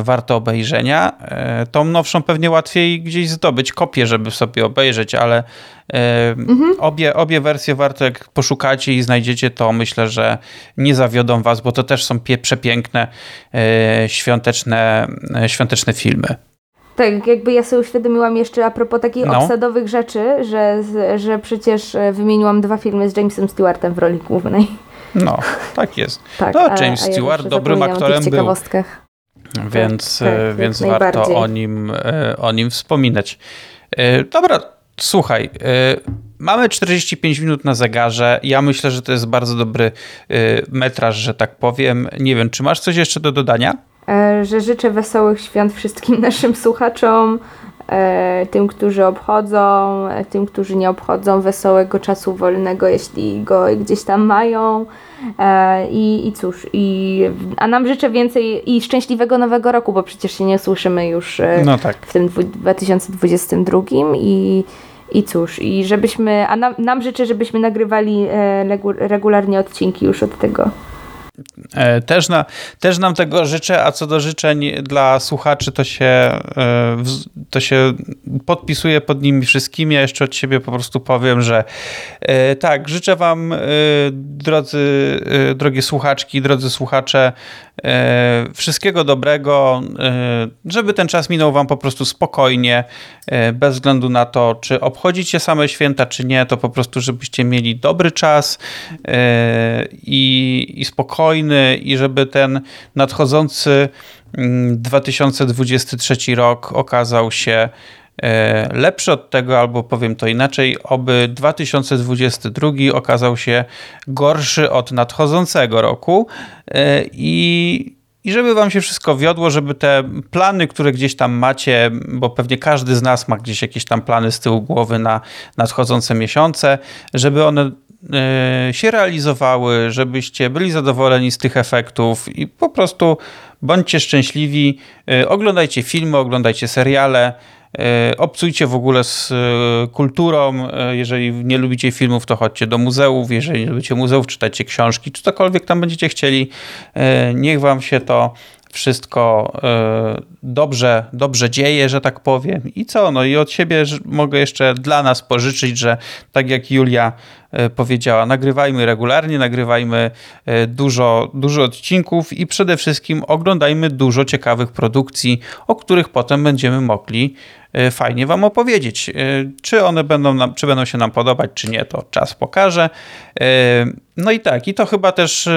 warto obejrzenia. E, tą nowszą pewnie łatwiej gdzieś zdobyć kopię, żeby sobie obejrzeć, ale e, mhm. obie, obie wersje warto, jak poszukacie i znajdziecie to, myślę, że nie zawiodą was, bo to też są przepiękne świąteczne, świąteczne filmy. Tak, jakby ja sobie uświadomiłam jeszcze a propos takich no. obsadowych rzeczy, że, że przecież wymieniłam dwa filmy z Jamesem Stewartem w roli głównej. No, tak jest. tak, no, James a, Stewart dobrym aktorem był. Więc, tak, tak, więc warto o nim, e, o nim wspominać. E, dobra, słuchaj. E, mamy 45 minut na zegarze. Ja myślę, że to jest bardzo dobry metraż, że tak powiem. Nie wiem, czy masz coś jeszcze do dodania? Że życzę wesołych świąt wszystkim [LAUGHS] naszym słuchaczom, tym, którzy obchodzą, tym, którzy nie obchodzą, wesołego czasu wolnego, jeśli go gdzieś tam mają. E, I, I cóż, i, a nam życzę więcej i szczęśliwego nowego roku, bo przecież się nie słyszymy już e, no tak. w tym 2022 i, i cóż, i żebyśmy, a nam, nam życzę, żebyśmy nagrywali e, regularnie odcinki już od tego. E, też, na, też nam tego życzę, a co do życzeń dla słuchaczy, to się, e, to się podpisuję pod nimi wszystkimi. Ja jeszcze od siebie po prostu powiem, że e, tak, życzę Wam, drodzy, drogie słuchaczki, drodzy słuchacze, wszystkiego dobrego, żeby ten czas minął Wam po prostu spokojnie, bez względu na to, czy obchodzicie same święta, czy nie, to po prostu, żebyście mieli dobry czas i, i spokojny i żeby ten nadchodzący 2023 mm, rok okazał się e, lepszy od tego, albo powiem to inaczej, oby 2022 okazał się gorszy od nadchodzącego roku. E, i, i żeby wam się wszystko wiodło, żeby te plany, które gdzieś tam macie, bo pewnie każdy z nas ma gdzieś jakieś tam plany z tyłu głowy na nadchodzące miesiące, żeby one E, się realizowały, żebyście byli zadowoleni z tych efektów i po prostu bądźcie szczęśliwi, e, oglądajcie filmy, oglądajcie seriale, e, obcujcie w ogóle z kulturą. Jeżeli nie lubicie filmów, to chodźcie do muzeów. Jeżeli nie lubicie muzeów, czytajcie książki, czy cokolwiek tam będziecie chcieli. Niech wam się to wszystko dobrze, dobrze dzieje, że tak powiem. I co? No i od siebie mogę jeszcze dla nas pożyczyć, że tak jak Julia E, powiedziała, nagrywajmy regularnie, nagrywajmy e, dużo, dużo odcinków i przede wszystkim oglądajmy dużo ciekawych produkcji, o których potem będziemy mogli e, fajnie Wam opowiedzieć. Czy one będą, nam, czy będą się nam podobać, czy nie, to czas pokaże. No i tak, i to chyba też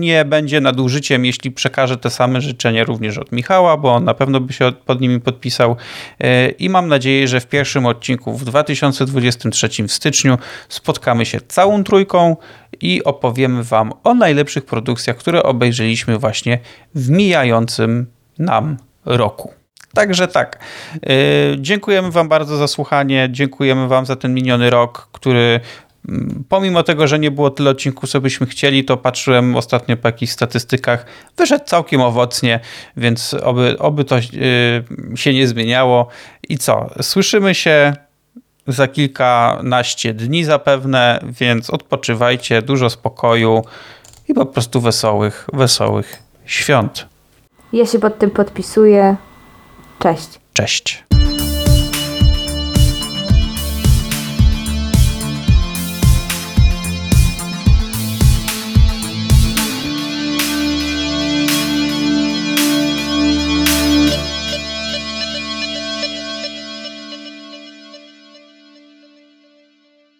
nie będzie nadużyciem, jeśli przekażę te same życzenia również od Michała, bo on na pewno by się pod nimi podpisał. I mam nadzieję, że w pierwszym odcinku w 2023 w styczniu spotkamy się całą trójką i opowiemy Wam o najlepszych produkcjach, które obejrzeliśmy właśnie w mijającym nam roku. Także tak. Yy, dziękujemy Wam bardzo za słuchanie. Dziękujemy Wam za ten miniony rok, który mm, pomimo tego, że nie było tyle odcinków, co byśmy chcieli, to patrzyłem ostatnio po jakichś statystykach, wyszedł całkiem owocnie, więc oby, oby to yy, się nie zmieniało. I co? Słyszymy się za kilkanaście dni zapewne, więc odpoczywajcie, dużo spokoju i po prostu wesołych, wesołych świąt. Ja się pod tym podpisuję. Cześć. Cześć.